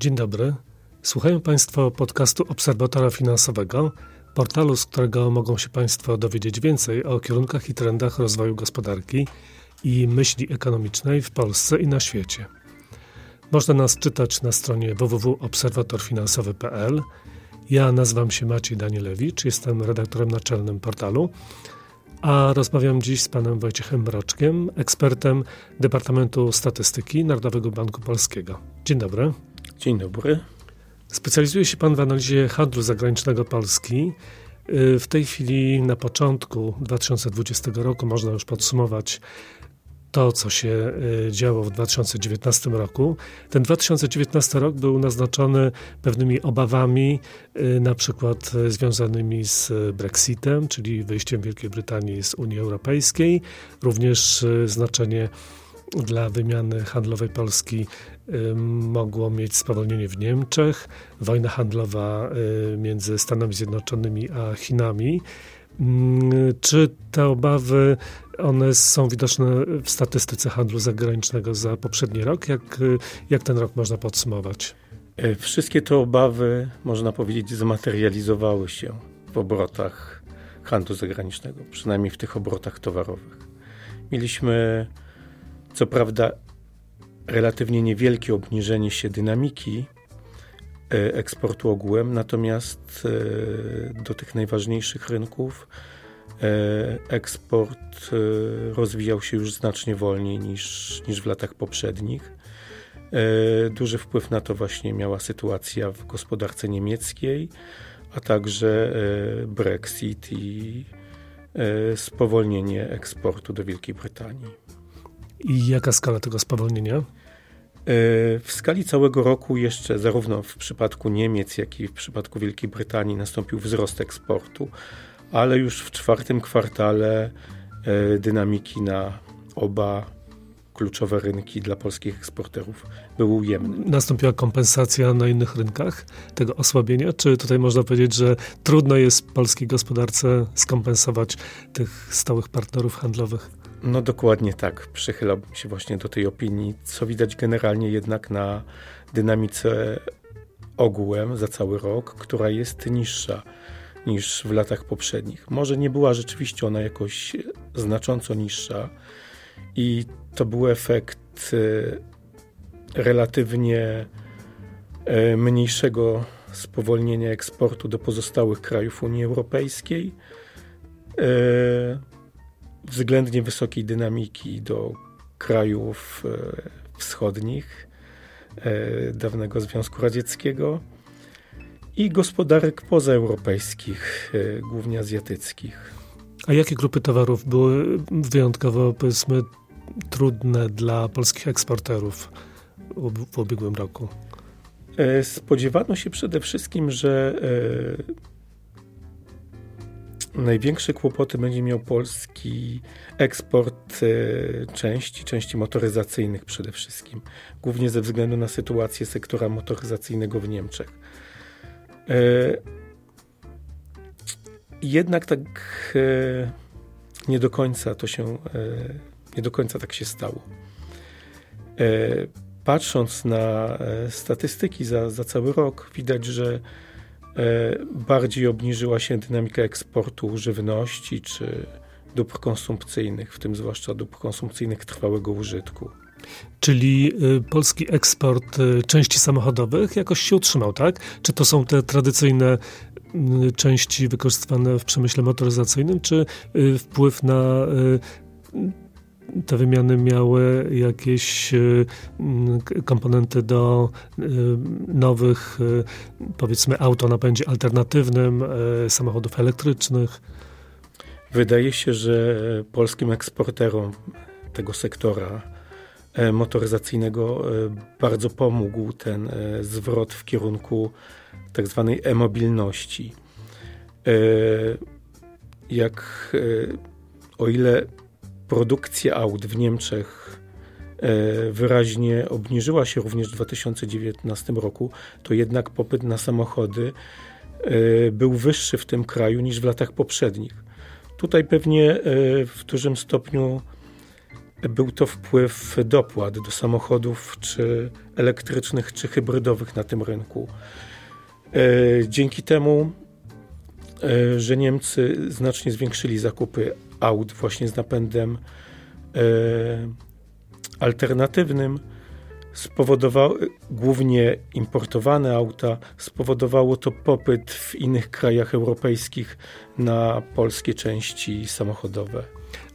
Dzień dobry. Słuchają Państwo podcastu Obserwatora Finansowego, portalu, z którego mogą się Państwo dowiedzieć więcej o kierunkach i trendach rozwoju gospodarki i myśli ekonomicznej w Polsce i na świecie. Można nas czytać na stronie www.obserwatorfinansowy.pl. Ja nazywam się Maciej Danielewicz, jestem redaktorem naczelnym portalu, a rozmawiam dziś z panem Wojciechem Mroczkiem, ekspertem Departamentu Statystyki Narodowego Banku Polskiego. Dzień dobry. Dzień dobry. Specjalizuje się Pan w analizie handlu zagranicznego Polski. Y, w tej chwili, na początku 2020 roku, można już podsumować to, co się y, działo w 2019 roku. Ten 2019 rok był naznaczony pewnymi obawami, y, na przykład związanymi z Brexitem, czyli wyjściem Wielkiej Brytanii z Unii Europejskiej, również znaczenie dla wymiany handlowej Polski mogło mieć spowolnienie w Niemczech, wojna handlowa y, między Stanami Zjednoczonymi a Chinami. Czy te obawy one są widoczne w statystyce handlu zagranicznego za poprzedni rok? Jak, y, jak ten rok można podsumować? E, wszystkie te obawy, można powiedzieć, zmaterializowały się w obrotach handlu zagranicznego, przynajmniej w tych obrotach towarowych. Mieliśmy co prawda relatywnie niewielkie obniżenie się dynamiki e, eksportu ogółem, natomiast e, do tych najważniejszych rynków e, eksport rozwijał się już znacznie wolniej niż, niż w latach poprzednich. Duży wpływ na to właśnie miała sytuacja w gospodarce niemieckiej, a także Brexit i spowolnienie eksportu do Wielkiej Brytanii. I jaka skala tego spowolnienia? E, w skali całego roku jeszcze zarówno w przypadku Niemiec, jak i w przypadku Wielkiej Brytanii nastąpił wzrost eksportu, ale już w czwartym kwartale e, dynamiki na oba kluczowe rynki dla polskich eksporterów były ujemne. Nastąpiła kompensacja na innych rynkach tego osłabienia? Czy tutaj można powiedzieć, że trudno jest polskiej gospodarce skompensować tych stałych partnerów handlowych? No dokładnie tak. Przychylałbym się właśnie do tej opinii, co widać generalnie jednak na dynamice ogółem za cały rok, która jest niższa niż w latach poprzednich. Może nie była rzeczywiście ona jakoś znacząco niższa i to był efekt e, relatywnie e, mniejszego spowolnienia eksportu do pozostałych krajów Unii Europejskiej e, względnie wysokiej dynamiki do krajów e, wschodnich e, dawnego Związku Radzieckiego i gospodarek pozaeuropejskich, e, głównie azjatyckich. A jakie grupy towarów były wyjątkowo, powiedzmy, trudne dla polskich eksporterów w ubiegłym roku? Spodziewano się przede wszystkim, że Największe kłopoty będzie miał polski eksport e, części, części motoryzacyjnych przede wszystkim, głównie ze względu na sytuację sektora motoryzacyjnego w Niemczech. E, jednak tak e, nie do końca to się, nie do końca tak się stało. Patrząc na statystyki za, za cały rok, widać, że bardziej obniżyła się dynamika eksportu żywności czy dóbr konsumpcyjnych, w tym zwłaszcza dóbr konsumpcyjnych trwałego użytku. Czyli y, polski eksport y, części samochodowych jakoś się utrzymał, tak? Czy to są te tradycyjne y, części wykorzystywane w przemyśle motoryzacyjnym, czy wpływ na te wymiany miały jakieś y, komponenty do y, nowych, y, powiedzmy, aut o napędzie alternatywnym, samochodów elektrycznych? Wydaje się, że polskim eksporterom tego sektora e, motoryzacyjnego e, bardzo pomógł ten e, zwrot w kierunku tak zwanej e-mobilności. Jak o ile produkcja aut w Niemczech e, wyraźnie obniżyła się również w 2019 roku, to jednak popyt na samochody e, był wyższy w tym kraju niż w latach poprzednich. Tutaj pewnie e, w dużym stopniu był to wpływ dopłat do samochodów, czy elektrycznych, czy hybrydowych na tym rynku. Dzięki temu, że Niemcy znacznie zwiększyli zakupy aut właśnie z napędem alternatywnym, spowodowało, głównie importowane auta, spowodowało to popyt w innych krajach europejskich na polskie części samochodowe.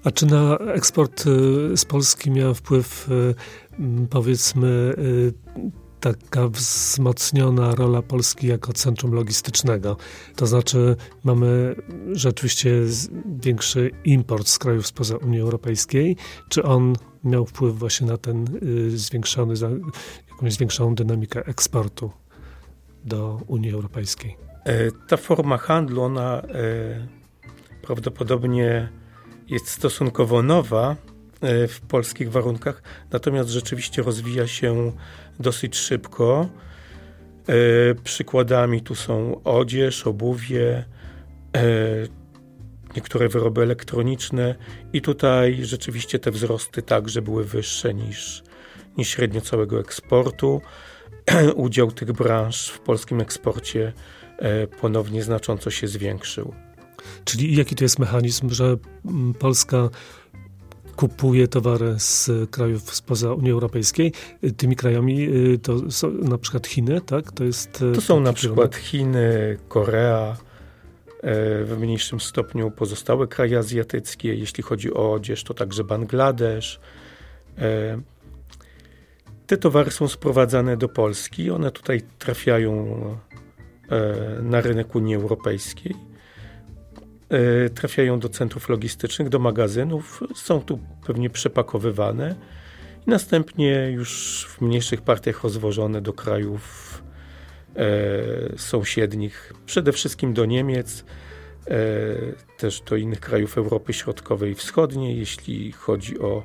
A czy na eksport y, z Polski miał wpływ, y, powiedzmy, y, taka wzmocniona rola Polski jako centrum logistycznego. To znaczy mamy rzeczywiście większy import z krajów spoza Unii Europejskiej. Czy on miał wpływ właśnie na ten y, zwiększony, jakąś zwiększoną dynamikę eksportu do Unii Europejskiej? E, ta forma handlu, ona e, prawdopodobnie jest stosunkowo nowa w polskich warunkach, natomiast rzeczywiście rozwija się dosyć szybko. Przykładami tu są odzież, obuwie, niektóre wyroby elektroniczne i tutaj rzeczywiście te wzrosty także były wyższe niż, niż średnio całego eksportu. Udział tych branż w polskim eksporcie e, ponownie znacząco się zwiększył. Czyli jaki to jest mechanizm, że mm, Polska kupuje towary z krajów spoza Unii Europejskiej. Tymi krajami y, to są na przykład Chiny, tak? To, jest to są na przykład Chiny, Korea, E, w mniejszym stopniu pozostałe kraje azjatyckie. Jeśli chodzi o odzież, to także Bangladesz. Te towary są sprowadzane do Polski. One tutaj trafiają na rynek Unii Europejskiej. Trafiają do centrów logistycznych, do magazynów. Są tu pewnie przepakowywane. I następnie już w mniejszych partiach rozwożone do krajów E, sąsiednich, przede wszystkim do Niemiec, e, też do innych krajów Europy Środkowej i Wschodniej, jeśli chodzi o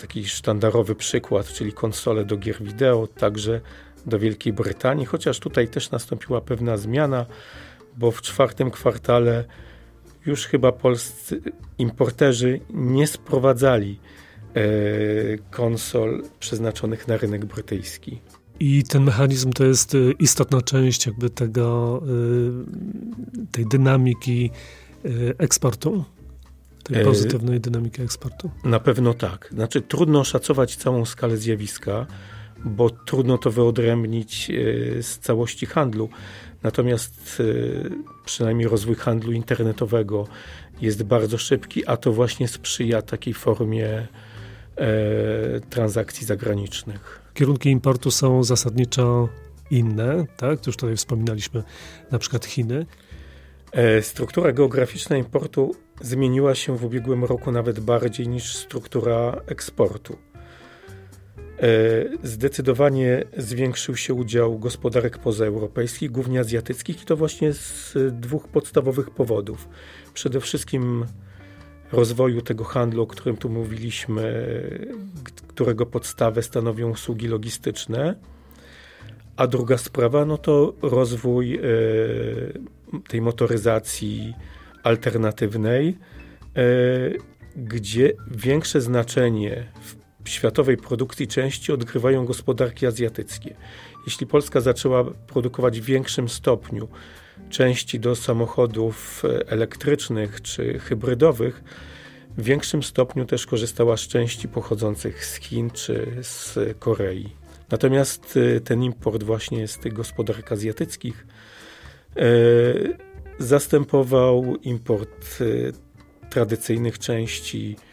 taki sztandarowy przykład, czyli konsole do gier wideo, także do Wielkiej Brytanii, chociaż tutaj też nastąpiła pewna zmiana, bo w czwartym kwartale już chyba polscy importerzy nie sprowadzali e, konsol przeznaczonych na rynek brytyjski. I ten mechanizm to jest y, istotna część jakby tego, y, tej dynamiki eksportu, tej e, pozytywnej dynamiki eksportu? Na pewno tak. Znaczy trudno oszacować całą skalę zjawiska, bo trudno to wyodrębnić z całości handlu. Natomiast przynajmniej rozwój handlu internetowego jest bardzo szybki, a to właśnie sprzyja takiej formie e, transakcji zagranicznych kierunki importu są zasadniczo inne, tak? Już tutaj wspominaliśmy na przykład Chiny. E, struktura geograficzna importu zmieniła się w ubiegłym roku nawet bardziej niż struktura eksportu. E, zdecydowanie zwiększył się udział gospodarek pozaeuropejskich, głównie azjatyckich, i to właśnie z dwóch podstawowych powodów. Przede wszystkim rozwoju tego handlu, o którym tu mówiliśmy, którego podstawę stanowią usługi logistyczne. A druga sprawa, no to rozwój e, tej motoryzacji alternatywnej, e, gdzie większe znaczenie w światowej produkcji części odgrywają gospodarki azjatyckie. Jeśli Polska zaczęła produkować w większym stopniu części do samochodów elektrycznych czy hybrydowych, w większym stopniu też korzystała z części pochodzących z Chin czy z Korei. Natomiast y, ten import właśnie z tych gospodarek azjatyckich e, zastępował import tradycyjnych części, e,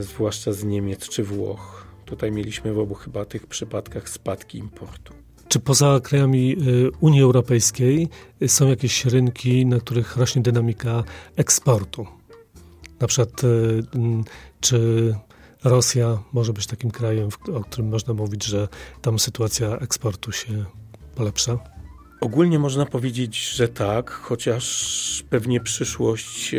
zwłaszcza z Niemiec czy Włoch. Tutaj mieliśmy w obu chyba tych przypadkach spadki importu. Czy poza krajami y, Unii Europejskiej są jakieś rynki, na których rośnie dynamika eksportu? Na przykład, czy Rosja może być takim krajem, o którym można mówić, że tam sytuacja eksportu się polepsza? Ogólnie można powiedzieć, że tak, chociaż pewnie przyszłość e,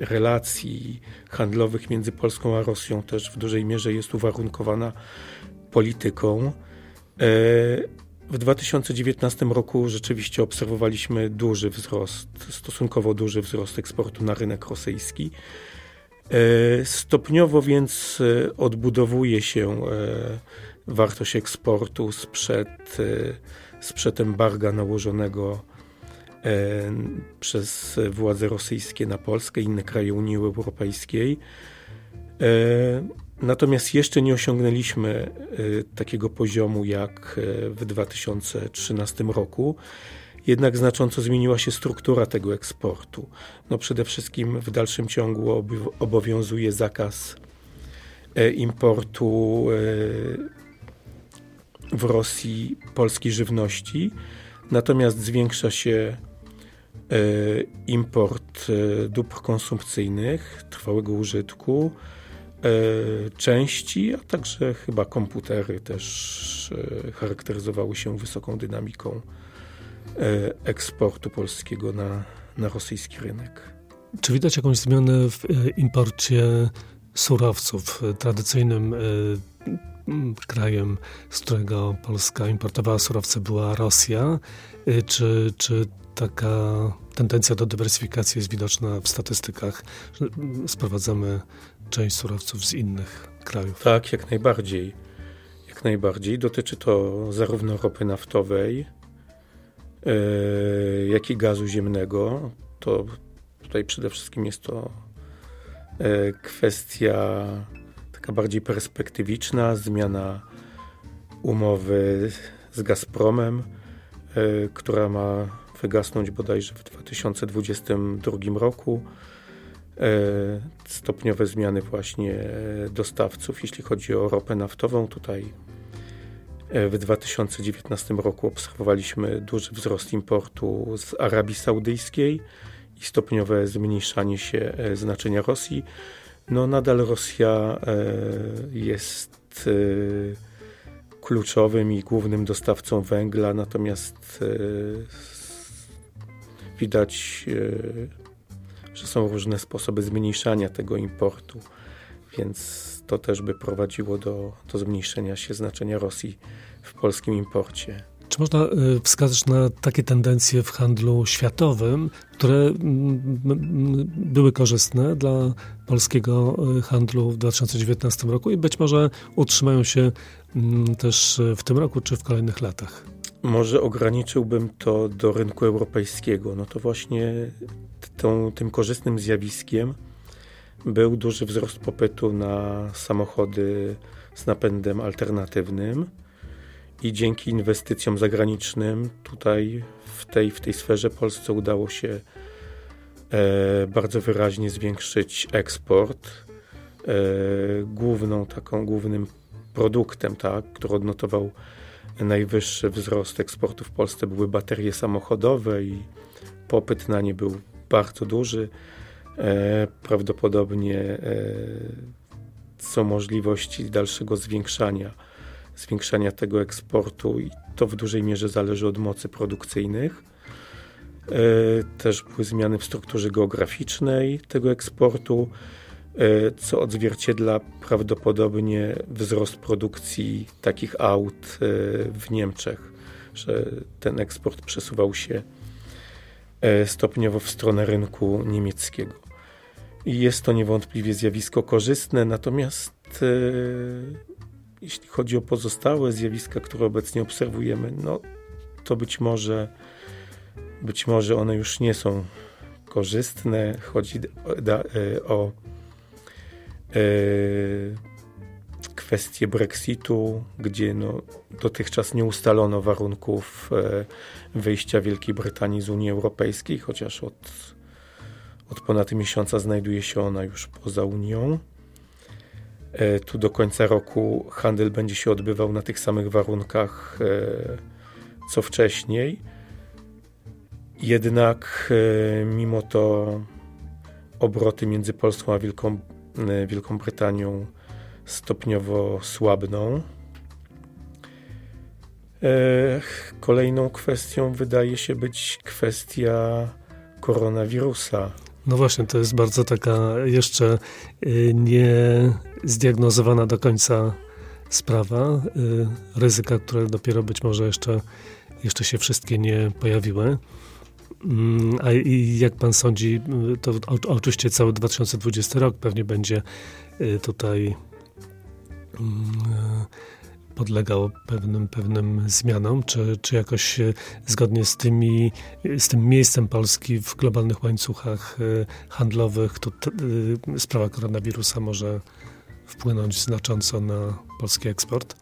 relacji handlowych między Polską a Rosją też w dużej mierze jest uwarunkowana polityką. E, w 2019 roku rzeczywiście obserwowaliśmy duży wzrost, stosunkowo duży wzrost eksportu na rynek rosyjski. Stopniowo więc odbudowuje się wartość eksportu sprzed, sprzed embarga nałożonego przez władze rosyjskie na Polskę i inne kraje Unii Europejskiej. Natomiast jeszcze nie osiągnęliśmy takiego poziomu jak w 2013 roku. Jednak znacząco zmieniła się struktura tego eksportu. No przede wszystkim w dalszym ciągu obowiązuje zakaz e, importu e, w Rosji polskiej żywności, natomiast zwiększa się e, import dóbr konsumpcyjnych, trwałego użytku, części, a także chyba komputery też charakteryzowały się wysoką dynamiką E, eksportu polskiego na, na rosyjski rynek. Czy widać jakąś zmianę w e, imporcie surowców? Tradycyjnym e, krajem, z którego Polska importowała surowce była Rosja. Czy, czy taka tendencja do dywersyfikacji jest widoczna w statystykach, że sprowadzamy część surowców z innych krajów? Tak, jak najbardziej. Jak najbardziej. Dotyczy to zarówno ropy naftowej, E, jak i gazu ziemnego. To tutaj przede wszystkim jest to e, kwestia taka bardziej perspektywiczna, zmiana umowy z Gazpromem, e, która ma wygasnąć bodajże w 2022 roku. Stopniowe zmiany właśnie dostawców, jeśli chodzi o ropę naftową. Tutaj E, w 2019 roku obserwowaliśmy duży wzrost importu z Arabii Saudyjskiej i stopniowe zmniejszanie się e, znaczenia Rosji. No nadal Rosja e, jest kluczowym i głównym dostawcą węgla, natomiast widać, że są różne sposoby zmniejszania tego importu, więc to też by prowadziło do, do zmniejszenia się znaczenia Rosji w polskim imporcie. Czy można y, wskazać na takie tendencje w handlu światowym, które były korzystne dla polskiego y, handlu w 2019 roku i być może utrzymają się też w tym roku czy w kolejnych latach? Może ograniczyłbym to do rynku europejskiego. No to właśnie tą, tym korzystnym zjawiskiem był duży wzrost popytu na samochody z napędem alternatywnym i dzięki inwestycjom zagranicznym tutaj w tej, w tej sferze Polsce udało się e, bardzo wyraźnie zwiększyć eksport. E, główną taką, głównym produktem, tak, który odnotował najwyższy wzrost eksportu w Polsce były baterie samochodowe i popyt na nie był bardzo duży. E, prawdopodobnie e, są możliwości dalszego zwiększania, zwiększania tego eksportu i to w dużej mierze zależy od mocy produkcyjnych. E, też były zmiany w strukturze geograficznej tego eksportu, co odzwierciedla prawdopodobnie wzrost produkcji takich aut w Niemczech, że ten eksport przesuwał się stopniowo w stronę rynku niemieckiego. Jest to niewątpliwie zjawisko korzystne, natomiast e, jeśli chodzi o pozostałe zjawiska, które obecnie obserwujemy, no to być może, być może one już nie są korzystne. Chodzi da, e, o e, kwestię Brexitu, gdzie no, dotychczas nie ustalono warunków e, wyjścia Wielkiej Brytanii z Unii Europejskiej, chociaż od od ponad miesiąca znajduje się ona już poza Unią. E, tu do końca roku handel będzie się odbywał na tych samych warunkach e, co wcześniej. Jednak e, mimo to obroty między Polską a Wielką, Wielką Brytanią stopniowo słabną. Kolejną kwestią wydaje się być kwestia koronawirusa. No właśnie, to jest bardzo taka jeszcze y, nie zdiagnozowana do końca sprawa. Y, ryzyka, które dopiero być może jeszcze, jeszcze się wszystkie nie pojawiły. Mm, a jak pan sądzi, to oczywiście cały 2020 rok pewnie będzie y, tutaj mm, podlegał pewnym, pewnym zmianom, czy, czy jakoś zgodnie z, tymi, z tym miejscem Polski w globalnych łańcuchach y, handlowych, to y, sprawa koronawirusa może wpłynąć znacząco na polski eksport?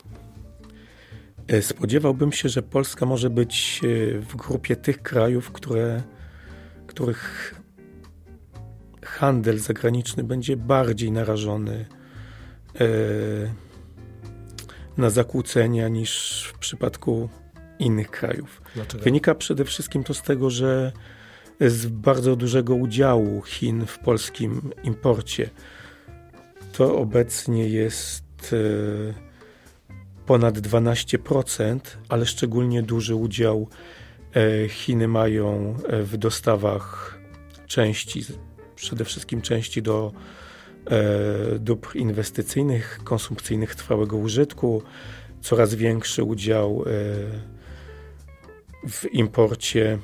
E, spodziewałbym się, że Polska może być e, w grupie tych krajów, które, których handel zagraniczny będzie bardziej narażony e, na zakłócenia niż w przypadku innych krajów. Dlaczego? Wynika przede wszystkim to z tego, że z bardzo dużego udziału Chin w polskim imporcie. To obecnie jest ponad 12%, ale szczególnie duży udział e, Chiny mają e, w dostawach części, przede wszystkim części do e, dóbr inwestycyjnych, konsumpcyjnych trwałego użytku, coraz większy udział w imporcie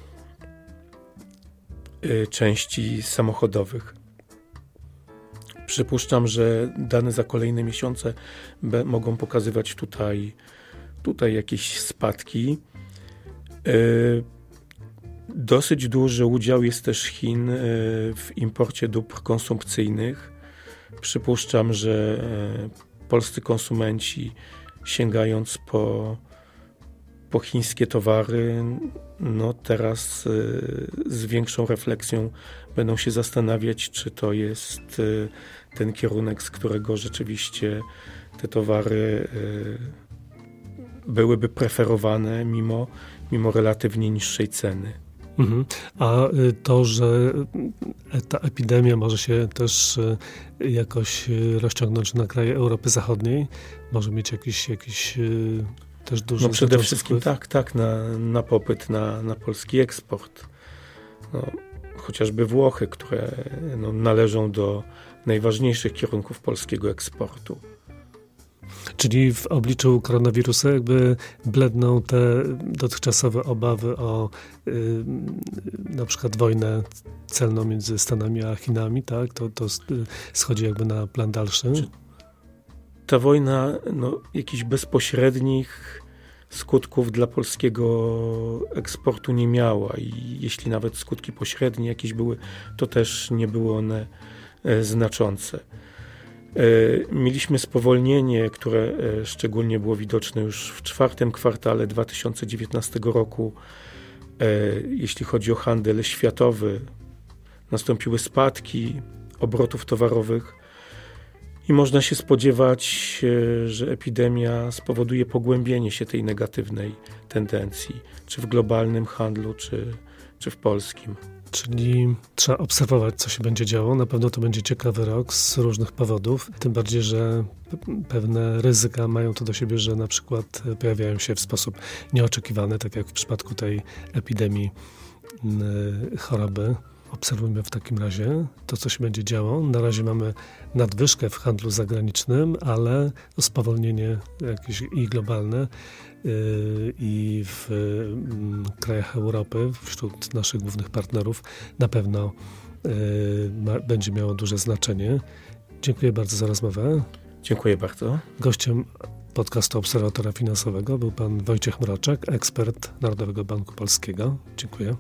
części samochodowych. Przypuszczam, że dane za kolejne miesiące mogą pokazywać tutaj, tutaj jakieś spadki. E, dosyć duży udział jest też Chin e, w imporcie dóbr konsumpcyjnych. Przypuszczam, że e, polscy konsumenci sięgając po, po chińskie towary, no teraz z większą refleksją będą się zastanawiać, czy to jest ten kierunek, z którego rzeczywiście te towary byłyby preferowane mimo, mimo relatywnie niższej ceny. Mhm. A y, to, że ta epidemia może się też y, jakoś rozciągnąć na kraje Europy Zachodniej, może mieć jakiś, jakiś też duży No przede wszystkim wpływ. tak, tak, na, na popyt na, na polski eksport. No, chociażby Włochy, które no, należą do najważniejszych kierunków polskiego eksportu. Czyli w obliczu koronawirusa jakby bledną te dotychczasowe obawy o y, na przykład wojnę celną między Stanami a Chinami, tak? To, to schodzi jakby na plan dalszy. Ta wojna no, jakichś bezpośrednich skutków dla polskiego eksportu nie miała i jeśli nawet skutki pośrednie jakieś były, to też nie były one E, znaczące. E, mieliśmy spowolnienie, które e, szczególnie było widoczne już w czwartym kwartale 2019 roku, jeśli chodzi o handel światowy. Nastąpiły spadki obrotów towarowych i można się spodziewać, że epidemia spowoduje pogłębienie się tej negatywnej tendencji, czy w globalnym handlu, czy, czy w polskim. Czyli trzeba obserwować, co się będzie działo. Na pewno to będzie ciekawy rok z różnych powodów. Tym bardziej, że pewne ryzyka mają to do siebie, że na przykład pojawiają się w sposób nieoczekiwany, tak jak w przypadku tej epidemii mm, choroby. Obserwujmy w takim razie to, co się będzie działo. Na razie mamy nadwyżkę w handlu zagranicznym, ale spowolnienie jakieś i globalne Y, i w mm, krajach Europy, wśród naszych głównych partnerów, na pewno y, będzie miało duże znaczenie. Dziękuję bardzo za rozmowę. Dziękuję bardzo. Gościem podcastu Obserwatora Finansowego był pan Wojciech Mroczek, ekspert Narodowego Banku Polskiego. Dziękuję.